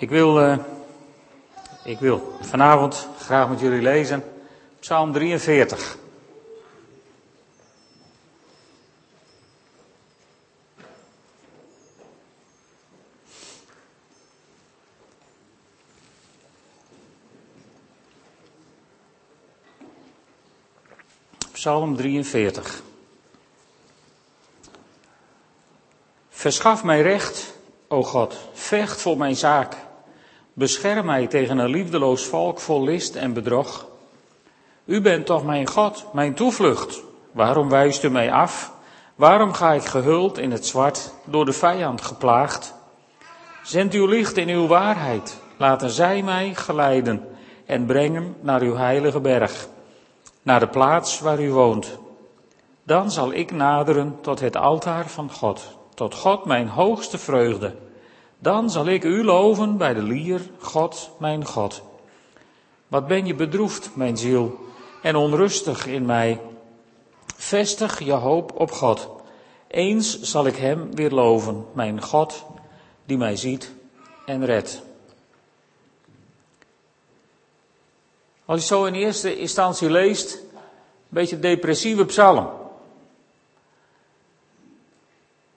Ik wil, uh, ik wil vanavond graag met jullie lezen Psalm 43. Psalm 43. Verschaf mij recht, o God, vecht voor mijn zaak. Bescherm mij tegen een liefdeloos volk vol list en bedrog. U bent toch mijn God, mijn toevlucht. Waarom wijst u mij af? Waarom ga ik gehuld in het zwart, door de vijand geplaagd? Zend uw licht in uw waarheid. Laten zij mij geleiden en brengen naar uw heilige berg, naar de plaats waar u woont. Dan zal ik naderen tot het altaar van God, tot God mijn hoogste vreugde. Dan zal ik u loven bij de lier, God, mijn God. Wat ben je bedroefd, mijn ziel, en onrustig in mij. Vestig je hoop op God. Eens zal ik Hem weer loven, mijn God, die mij ziet en redt. Als je zo in eerste instantie leest, een beetje depressieve psalm.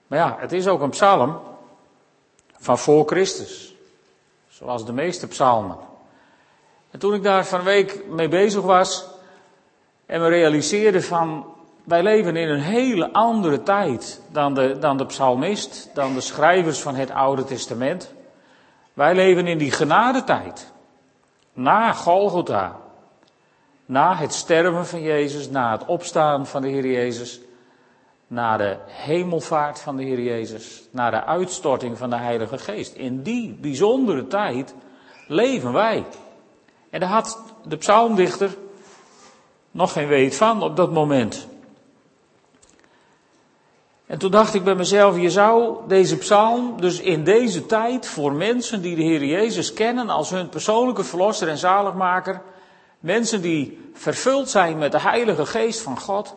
Maar ja, het is ook een psalm van voor Christus. Zoals de meeste psalmen. En toen ik daar van week mee bezig was en me realiseerde van wij leven in een hele andere tijd dan de, dan de psalmist, dan de schrijvers van het Oude Testament. Wij leven in die genadetijd. Na Golgotha. Na het sterven van Jezus, na het opstaan van de Heer Jezus, na de hemelvaart van de Heer Jezus, na de uitstorting van de Heilige Geest. In die bijzondere tijd leven wij. En daar had de psalmdichter nog geen weet van op dat moment. En toen dacht ik bij mezelf, je zou deze psalm dus in deze tijd voor mensen die de Heer Jezus kennen als hun persoonlijke verlosser en zaligmaker, mensen die vervuld zijn met de Heilige Geest van God,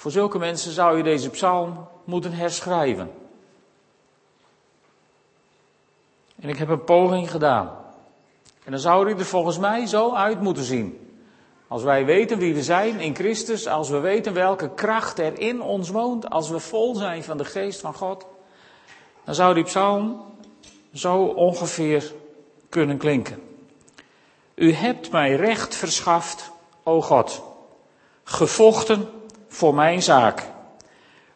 voor zulke mensen zou je deze psalm moeten herschrijven. En ik heb een poging gedaan. En dan zou die er volgens mij zo uit moeten zien. Als wij weten wie we zijn in Christus, als we weten welke kracht er in ons woont, als we vol zijn van de geest van God, dan zou die psalm zo ongeveer kunnen klinken. U hebt mij recht verschaft, o God, gevochten voor mijn zaak.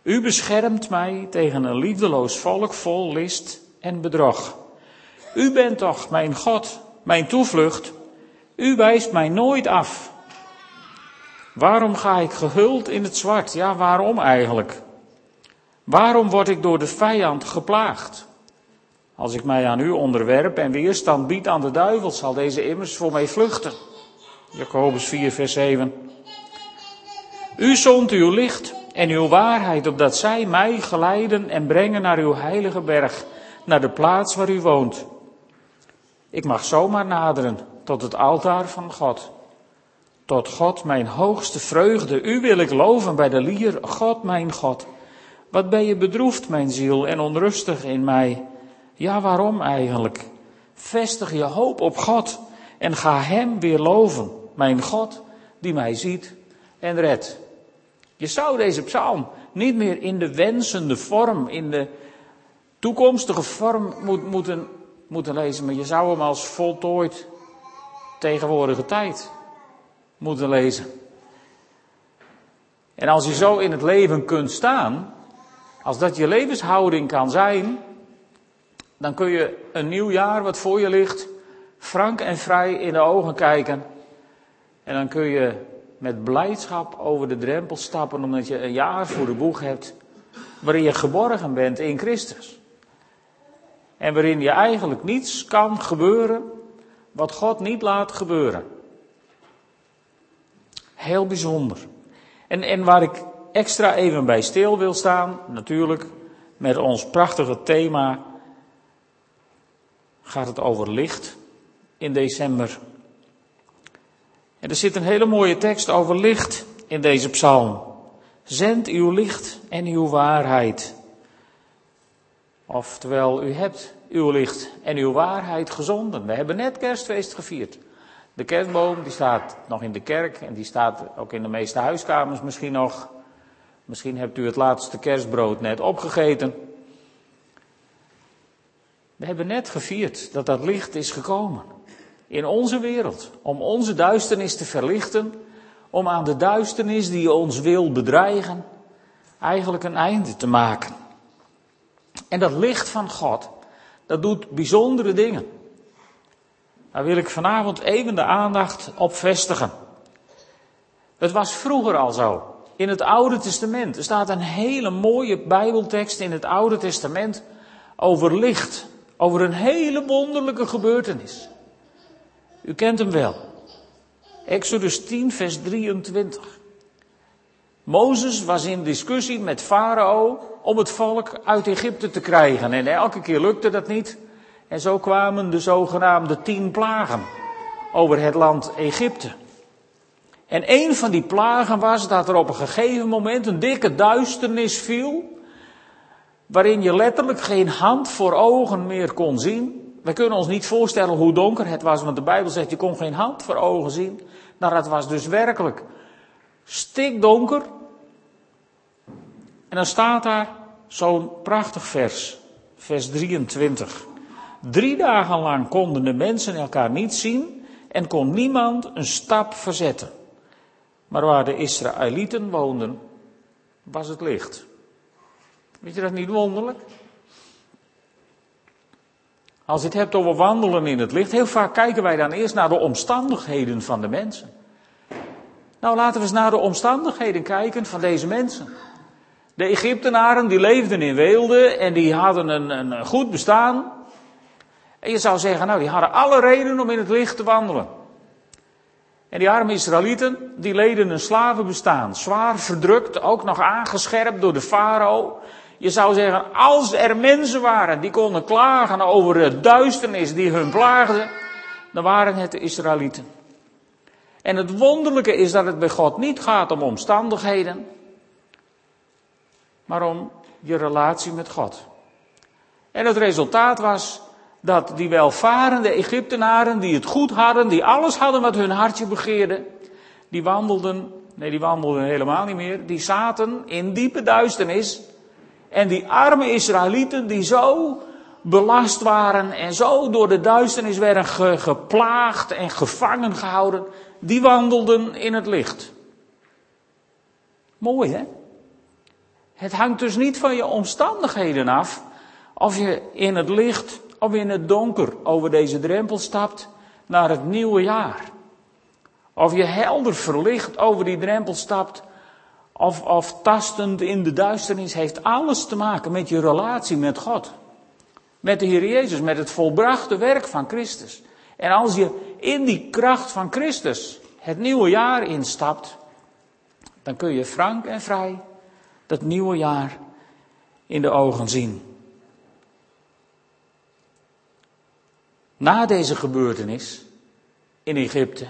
U beschermt mij tegen een liefdeloos volk vol list en bedrog. U bent toch mijn God, mijn toevlucht. U wijst mij nooit af. Waarom ga ik gehuld in het zwart? Ja, waarom eigenlijk? Waarom word ik door de vijand geplaagd? Als ik mij aan u onderwerp en weerstand bied aan de duivel, zal deze immers voor mij vluchten. Jacobus 4, vers 7. U zond uw licht en uw waarheid, opdat zij mij geleiden en brengen naar uw heilige berg, naar de plaats waar u woont. Ik mag zomaar naderen tot het altaar van God. Tot God mijn hoogste vreugde. U wil ik loven bij de lier, God mijn God. Wat ben je bedroefd, mijn ziel, en onrustig in mij? Ja, waarom eigenlijk? Vestig je hoop op God en ga Hem weer loven, mijn God, die mij ziet en redt. Je zou deze psalm niet meer in de wensende vorm, in de toekomstige vorm moet, moeten, moeten lezen, maar je zou hem als voltooid tegenwoordige tijd moeten lezen. En als je zo in het leven kunt staan, als dat je levenshouding kan zijn, dan kun je een nieuw jaar wat voor je ligt, frank en vrij in de ogen kijken. En dan kun je met blijdschap over de drempel stappen, omdat je een jaar voor de boeg hebt, waarin je geborgen bent in Christus. En waarin je eigenlijk niets kan gebeuren wat God niet laat gebeuren. Heel bijzonder. En, en waar ik extra even bij stil wil staan, natuurlijk, met ons prachtige thema, gaat het over licht in december. En er zit een hele mooie tekst over licht in deze psalm. Zend uw licht en uw waarheid. Oftewel, u hebt uw licht en uw waarheid gezonden. We hebben net kerstfeest gevierd. De kerstboom die staat nog in de kerk en die staat ook in de meeste huiskamers misschien nog. Misschien hebt u het laatste kerstbrood net opgegeten. We hebben net gevierd dat dat licht is gekomen in onze wereld. Om onze duisternis te verlichten. Om aan de duisternis die ons wil bedreigen, eigenlijk een einde te maken. En dat licht van God, dat doet bijzondere dingen. Daar wil ik vanavond even de aandacht op vestigen. Het was vroeger al zo. In het Oude Testament. Staat een hele mooie Bijbeltekst in het Oude Testament over licht. Over een hele wonderlijke gebeurtenis. U kent hem wel. Exodus 10, vers 23. Mozes was in discussie met Farao om het volk uit Egypte te krijgen. En elke keer lukte dat niet. En zo kwamen de zogenaamde tien plagen over het land Egypte. En een van die plagen was dat er op een gegeven moment een dikke duisternis viel, waarin je letterlijk geen hand voor ogen meer kon zien. We kunnen ons niet voorstellen hoe donker het was, want de Bijbel zegt je kon geen hand voor ogen zien. Nou, dat was dus werkelijk stikdonker. En dan staat daar zo'n prachtig vers, vers 23. Drie dagen lang konden de mensen elkaar niet zien en kon niemand een stap verzetten. Maar waar de Israëlieten woonden, was het licht. Weet je dat niet wonderlijk? Als je het hebt over wandelen in het licht, heel vaak kijken wij dan eerst naar de omstandigheden van de mensen. Nou, laten we eens naar de omstandigheden kijken van deze mensen. De Egyptenaren die leefden in weelde en die hadden een, een goed bestaan. En je zou zeggen, nou, die hadden alle reden om in het licht te wandelen. En die arme Israëlieten, die leden een slavenbestaan. Zwaar verdrukt, ook nog aangescherpt door de farao. Je zou zeggen, als er mensen waren die konden klagen over de duisternis die hun plaagde, dan waren het de Israëlieten. En het wonderlijke is dat het bij God niet gaat om omstandigheden, maar om je relatie met God. En het resultaat was dat die welvarende Egyptenaren, die het goed hadden, die alles hadden wat hun hartje begeerde, die wandelden, nee die wandelden helemaal niet meer, die zaten in diepe duisternis. En die arme Israëlieten die zo belast waren en zo door de duisternis werden geplaagd en gevangen gehouden, die wandelden in het licht. Mooi hè? Het hangt dus niet van je omstandigheden af of je in het licht of in het donker over deze drempel stapt naar het nieuwe jaar. Of je helder verlicht over die drempel stapt of, of tastend in de duisternis heeft alles te maken met je relatie met God. Met de Heer Jezus, met het volbrachte werk van Christus. En als je in die kracht van Christus het nieuwe jaar instapt, dan kun je frank en vrij dat nieuwe jaar in de ogen zien. Na deze gebeurtenis in Egypte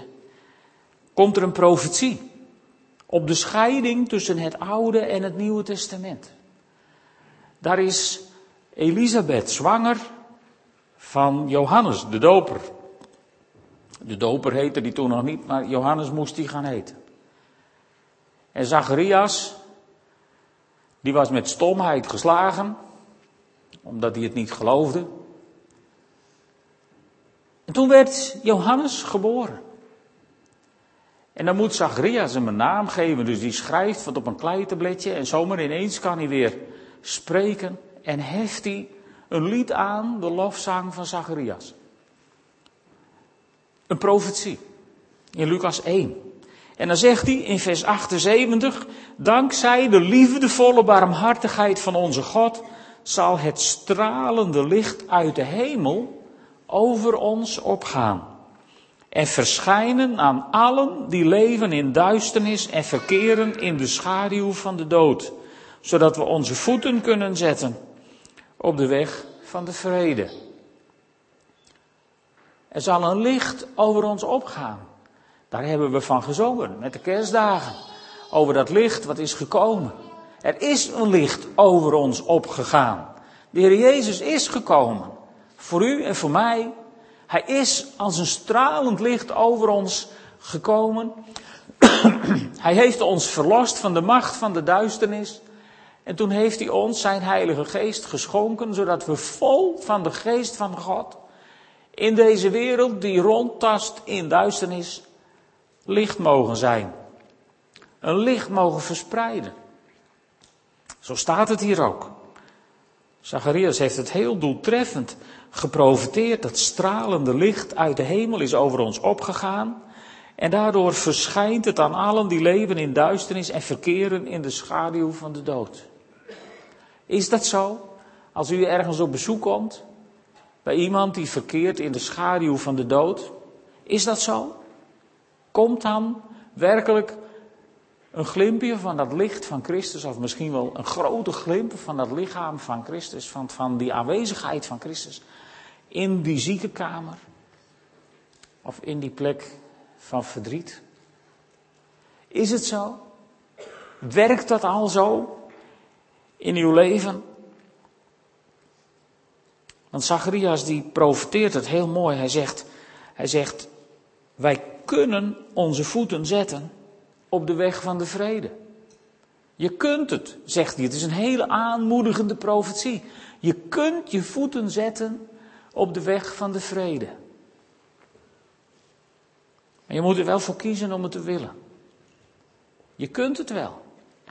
komt er een profetie op de scheiding tussen het Oude en het Nieuwe Testament. Daar is Elisabeth zwanger van Johannes de Doper. De Doper heette die toen nog niet, maar Johannes moest die gaan heten. En Zacharias, die was met stomheid geslagen, omdat hij het niet geloofde. En toen werd Johannes geboren. En dan moet Zacharias hem een naam geven, dus die schrijft wat op een kleitabletje en zomaar ineens kan hij weer spreken en heft hij een lied aan, de lofzang van Zacharias. Een profetie in Lucas 1. En dan zegt hij in vers 78, dankzij de liefdevolle barmhartigheid van onze God zal het stralende licht uit de hemel over ons opgaan. En verschijnen aan allen die leven in duisternis en verkeren in de schaduw van de dood. Zodat we onze voeten kunnen zetten op de weg van de vrede. Er zal een licht over ons opgaan. Daar hebben we van gezongen met de kerstdagen. Over dat licht wat is gekomen. Er is een licht over ons opgegaan. De Heer Jezus is gekomen. Voor u en voor mij. Hij is als een stralend licht over ons gekomen. hij heeft ons verlost van de macht van de duisternis. En toen heeft hij ons zijn Heilige Geest geschonken, zodat we vol van de Geest van God in deze wereld die rondtast in duisternis licht mogen zijn. Een licht mogen verspreiden. Zo staat het hier ook. Zacharias heeft het heel doeltreffend geprofiteerd. Dat stralende licht uit de hemel is over ons opgegaan. En daardoor verschijnt het aan allen die leven in duisternis en verkeren in de schaduw van de dood. Is dat zo? Als u ergens op bezoek komt, bij iemand die verkeert in de schaduw van de dood, is dat zo? Komt dan werkelijk een glimpje van dat licht van Christus, of misschien wel een grote glimp van dat lichaam van Christus, van, van die aanwezigheid van Christus, in die ziekenkamer, of in die plek van verdriet? Is het zo? Werkt dat al zo in uw leven? Want Zacharias die profeteert het heel mooi. Hij zegt, hij zegt, wij kunnen onze voeten zetten op de weg van de vrede. Je kunt het, zegt hij. Het is een hele aanmoedigende profetie. Je kunt je voeten zetten op de weg van de vrede. Maar je moet er wel voor kiezen om het te willen. Je kunt het wel.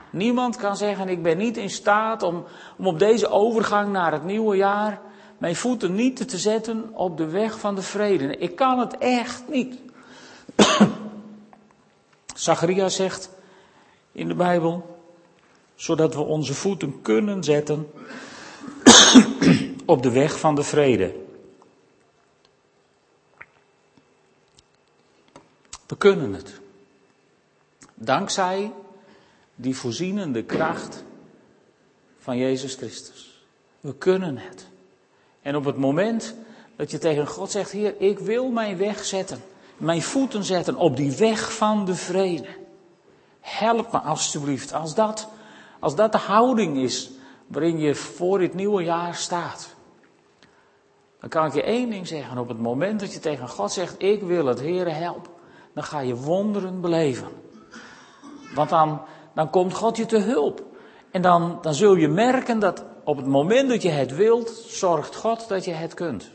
Niemand kan zeggen, ik ben niet in staat om, om op deze overgang naar het nieuwe jaar mijn voeten niet te zetten op de weg van de vrede. Ik kan het echt niet. Zacharias zegt in de Bijbel, zodat we onze voeten kunnen zetten op de weg van de vrede. We kunnen het. Dankzij die voorzienende kracht van Jezus Christus. We kunnen het. En op het moment dat je tegen God zegt, Heer, ik wil mijn weg zetten, mijn voeten zetten op die weg van de vrede. Help me alstublieft, als dat, als dat de houding is waarin je voor dit nieuwe jaar staat. Dan kan ik je één ding zeggen, op het moment dat je tegen God zegt, ik wil het, Heer, help, dan ga je wonderen beleven. Want dan, dan komt God je te hulp. En dan, dan zul je merken dat op het moment dat je het wilt, zorgt God dat je het kunt.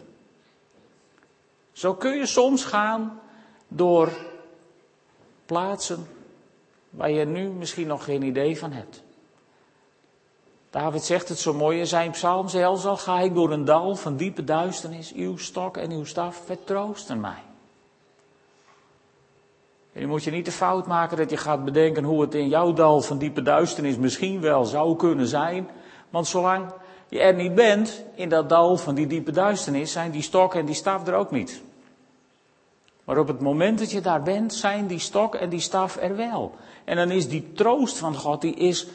Zo kun je soms gaan door plaatsen waar je nu misschien nog geen idee van hebt. David zegt het zo mooi in zijn psalm, zelfs al ga ik door een dal van diepe duisternis, uw stok en uw staf vertroosten mij. En je moet je niet de fout maken dat je gaat bedenken hoe het in jouw dal van diepe duisternis misschien wel zou kunnen zijn. Want zolang je er niet bent, in dat dal van die diepe duisternis, zijn die stok en die staf er ook niet. Maar op het moment dat je daar bent, zijn die stok en die staf er wel. En dan is die troost van God, die is,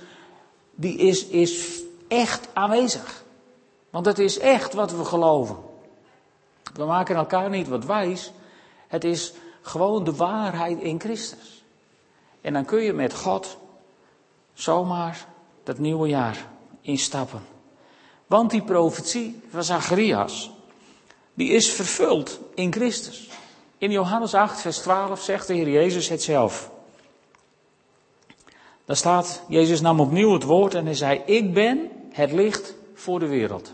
die is, is echt aanwezig. Want het is echt wat we geloven. We maken elkaar niet wat wijs. Het is gewoon de waarheid in Christus. En dan kun je met God zomaar dat nieuwe jaar instappen. Want die profetie van Zacharias, die is vervuld in Christus. In Johannes 8, vers 12 zegt de Heer Jezus het zelf. Daar staat, Jezus nam opnieuw het woord en hij zei, ik ben het licht voor de wereld.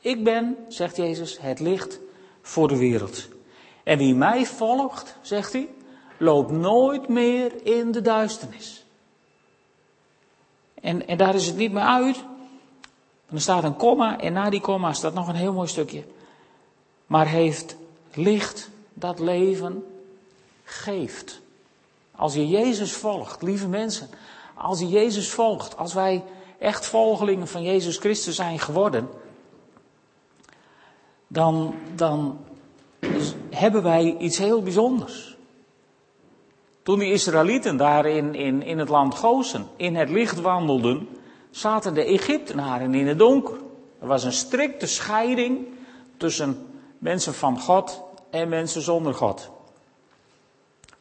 Ik ben, zegt Jezus, het licht voor de wereld. En wie mij volgt, zegt hij, loopt nooit meer in de duisternis. En, en daar is het niet meer uit. Er staat een komma en na die komma staat nog een heel mooi stukje. Maar heeft licht dat leven geeft. Als je Jezus volgt, lieve mensen, als je Jezus volgt, als wij echt volgelingen van Jezus Christus zijn geworden, dan, dan hebben wij iets heel bijzonders. Toen die Israëlieten daar in, in, in het land Gozen in het licht wandelden, zaten de Egyptenaren in het donker. Er was een strikte scheiding tussen mensen van God en mensen zonder God.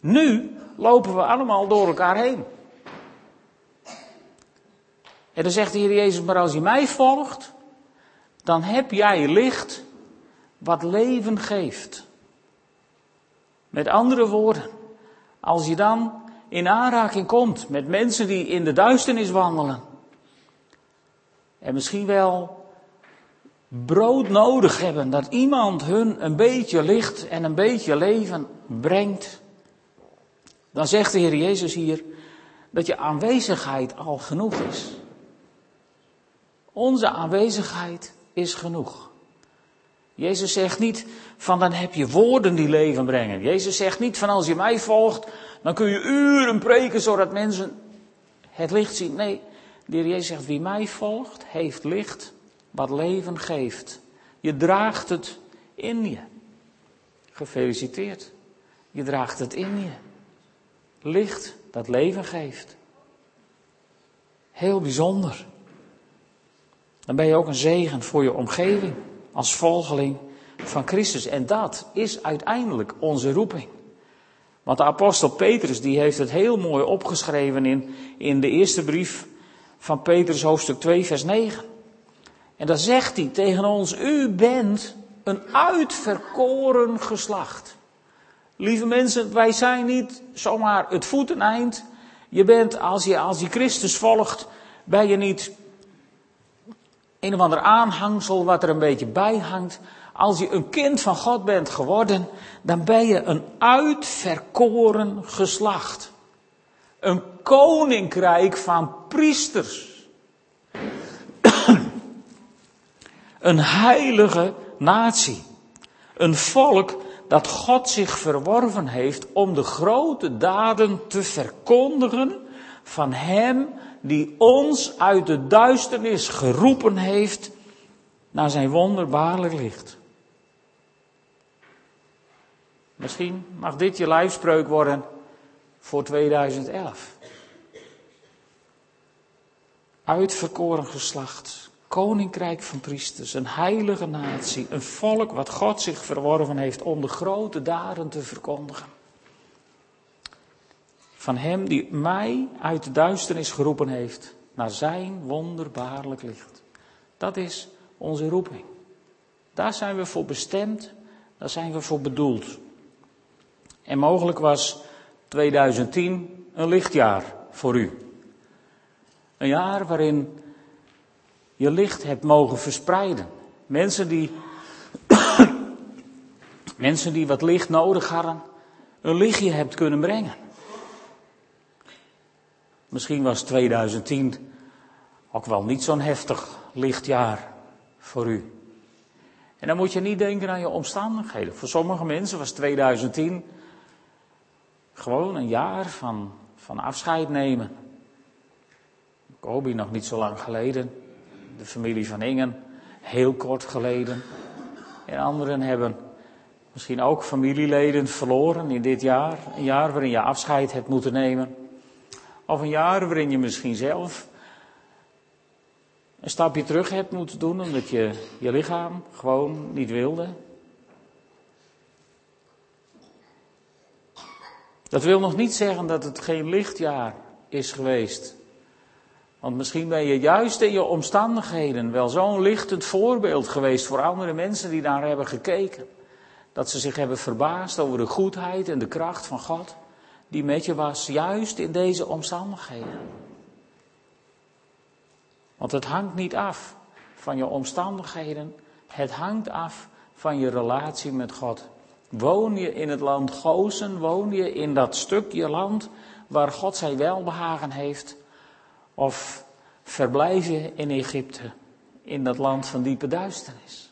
Nu lopen we allemaal door elkaar heen. En dan zegt de Heer Jezus, maar als je mij volgt, dan heb jij licht wat leven geeft. Met andere woorden, als je dan in aanraking komt met mensen die in de duisternis wandelen, en misschien wel brood nodig hebben, dat iemand hun een beetje licht en een beetje leven brengt, dan zegt de Heer Jezus hier dat je aanwezigheid al genoeg is. Onze aanwezigheid is genoeg. Jezus zegt niet van dan heb je woorden die leven brengen. Jezus zegt niet van als je mij volgt, dan kun je uren preken zodat mensen het licht zien. Nee, de Heer Jezus zegt wie mij volgt, heeft licht wat leven geeft. Je draagt het in je. Gefeliciteerd. Je draagt het in je. Licht dat leven geeft. Heel bijzonder. Dan ben je ook een zegen voor je omgeving als volgeling van Christus. En dat is uiteindelijk onze roeping. Want de apostel Petrus die heeft het heel mooi opgeschreven in, in de eerste brief van Petrus hoofdstuk 2 vers 9. En dan zegt hij tegen ons, u bent een uitverkoren geslacht. Lieve mensen, wij zijn niet zomaar het voeteneind. Je bent, als je, als je Christus volgt, ben je niet een of ander aanhangsel wat er een beetje bij hangt. Als je een kind van God bent geworden, dan ben je een uitverkoren geslacht. Een koninkrijk van priesters. een heilige natie. Een volk dat God zich verworven heeft om de grote daden te verkondigen van Hem die ons uit de duisternis geroepen heeft naar zijn wonderbaarlijk licht. Misschien mag dit je lijfspreuk worden voor 2011. Uitverkoren geslacht, koninkrijk van priesters, een heilige natie, een volk wat God zich verworven heeft om de grote daden te verkondigen. Van Hem die mij uit de duisternis geroepen heeft naar Zijn wonderbaarlijk licht. Dat is onze roeping. Daar zijn we voor bestemd, daar zijn we voor bedoeld. En mogelijk was 2010 een lichtjaar voor u. Een jaar waarin je licht hebt mogen verspreiden. Mensen die, mensen die wat licht nodig hadden, een lichtje hebt kunnen brengen. Misschien was 2010 ook wel niet zo'n heftig lichtjaar voor u. En dan moet je niet denken aan je omstandigheden. Voor sommige mensen was 2010 gewoon een jaar van, van afscheid nemen. Kobi nog niet zo lang geleden. De familie van Ingen heel kort geleden. En anderen hebben misschien ook familieleden verloren in dit jaar. Een jaar waarin je afscheid hebt moeten nemen. Of een jaar waarin je misschien zelf een stapje terug hebt moeten doen omdat je je lichaam gewoon niet wilde. Dat wil nog niet zeggen dat het geen lichtjaar is geweest. Want misschien ben je juist in je omstandigheden wel zo'n lichtend voorbeeld geweest voor andere mensen die daar hebben gekeken. Dat ze zich hebben verbaasd over de goedheid en de kracht van God die met je was, juist in deze omstandigheden. Want het hangt niet af van je omstandigheden, het hangt af van je relatie met God. Woon je in het land Gozen, woon je in dat stukje land waar God zijn welbehagen heeft, of verblijf je in Egypte, in dat land van diepe duisternis.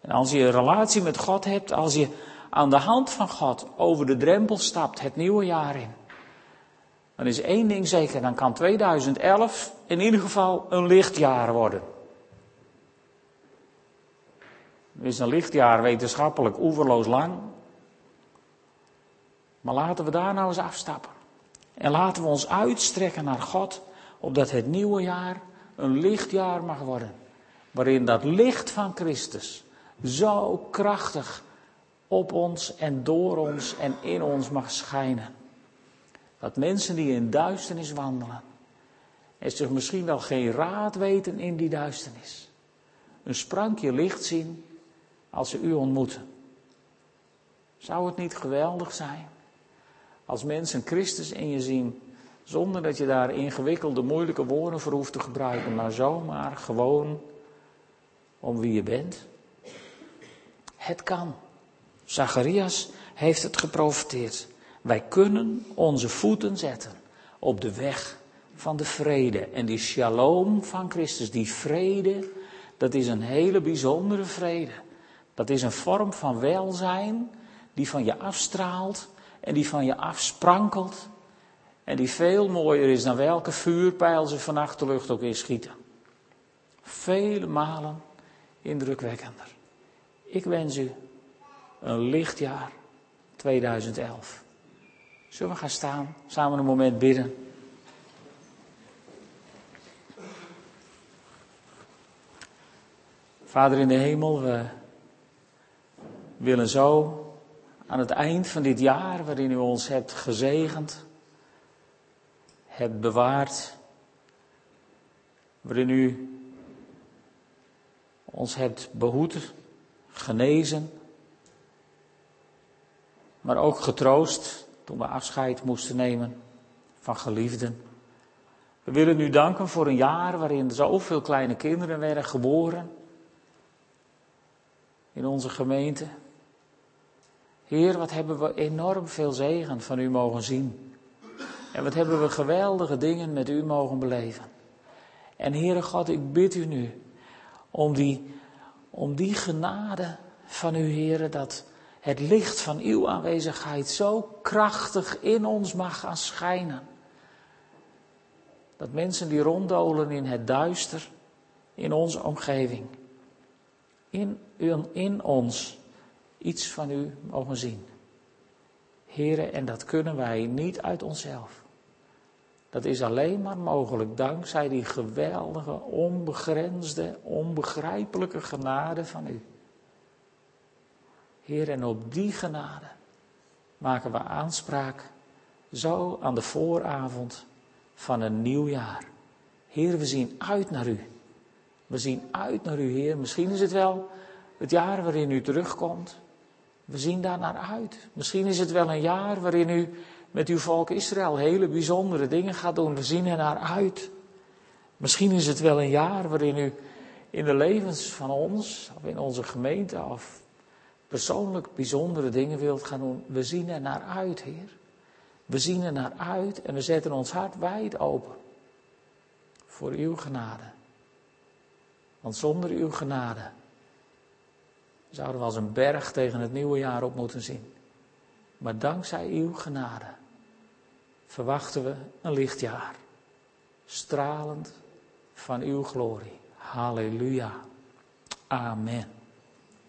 En als je een relatie met God hebt, als je aan de hand van God over de drempel stapt het nieuwe jaar in, dan is één ding zeker, dan kan 2011 in ieder geval een lichtjaar worden. Is een lichtjaar wetenschappelijk oeverloos lang. Maar laten we daar nou eens afstappen. En laten we ons uitstrekken naar God, opdat het nieuwe jaar een lichtjaar mag worden. Waarin dat licht van Christus zo krachtig op ons en door ons en in ons mag schijnen. Dat mensen die in duisternis wandelen, er zich misschien wel geen raad weten in die duisternis. een sprankje licht zien als ze u ontmoeten. Zou het niet geweldig zijn als mensen Christus in je zien, zonder dat je daar ingewikkelde, moeilijke woorden voor hoeft te gebruiken, maar zomaar gewoon om wie je bent? Het kan. Zacharias heeft het geprofiteerd. Wij kunnen onze voeten zetten op de weg van de vrede. En die shalom van Christus, die vrede, dat is een hele bijzondere vrede. Dat is een vorm van welzijn die van je afstraalt en die van je afsprankelt. En die veel mooier is dan welke vuurpijl ze vannacht de lucht ook inschieten. Vele malen indrukwekkender. Ik wens u een lichtjaar 2011. Zullen we gaan staan, samen een moment bidden? Vader in de hemel, we willen zo aan het eind van dit jaar, waarin u ons hebt gezegend, hebt bewaard, waarin u ons hebt behoed, genezen, maar ook getroost toen we afscheid moesten nemen van geliefden. We willen u danken voor een jaar waarin zoveel kleine kinderen werden geboren in onze gemeente. Heer, wat hebben we enorm veel zegen van u mogen zien. En wat hebben we geweldige dingen met u mogen beleven. En Heere God, ik bid u nu om die, om die genade van u, Heere, dat het licht van uw aanwezigheid zo krachtig in ons mag gaan schijnen. Dat mensen die ronddolen in het duister, in onze omgeving, in, in ons iets van u mogen zien. Heren, en dat kunnen wij niet uit onszelf. Dat is alleen maar mogelijk dankzij die geweldige, onbegrensde, onbegrijpelijke genade van u. Heer, en op die genade maken we aanspraak zo aan de vooravond van een nieuw jaar. Heer, we zien uit naar u. We zien uit naar u, Heer. Misschien is het wel het jaar waarin u terugkomt. We zien daar naar uit. Misschien is het wel een jaar waarin u met uw volk Israël hele bijzondere dingen gaat doen. We zien er naar uit. Misschien is het wel een jaar waarin u in de levens van ons, of in onze gemeente, of persoonlijk bijzondere dingen wilt gaan doen. We zien er naar uit, Heer. We zien er naar uit en we zetten ons hart wijd open voor uw genade. Want zonder uw genade zouden we als een berg tegen het nieuwe jaar op moeten zien. Maar dankzij uw genade verwachten we een lichtjaar, stralend van uw glorie. Halleluja. Amen.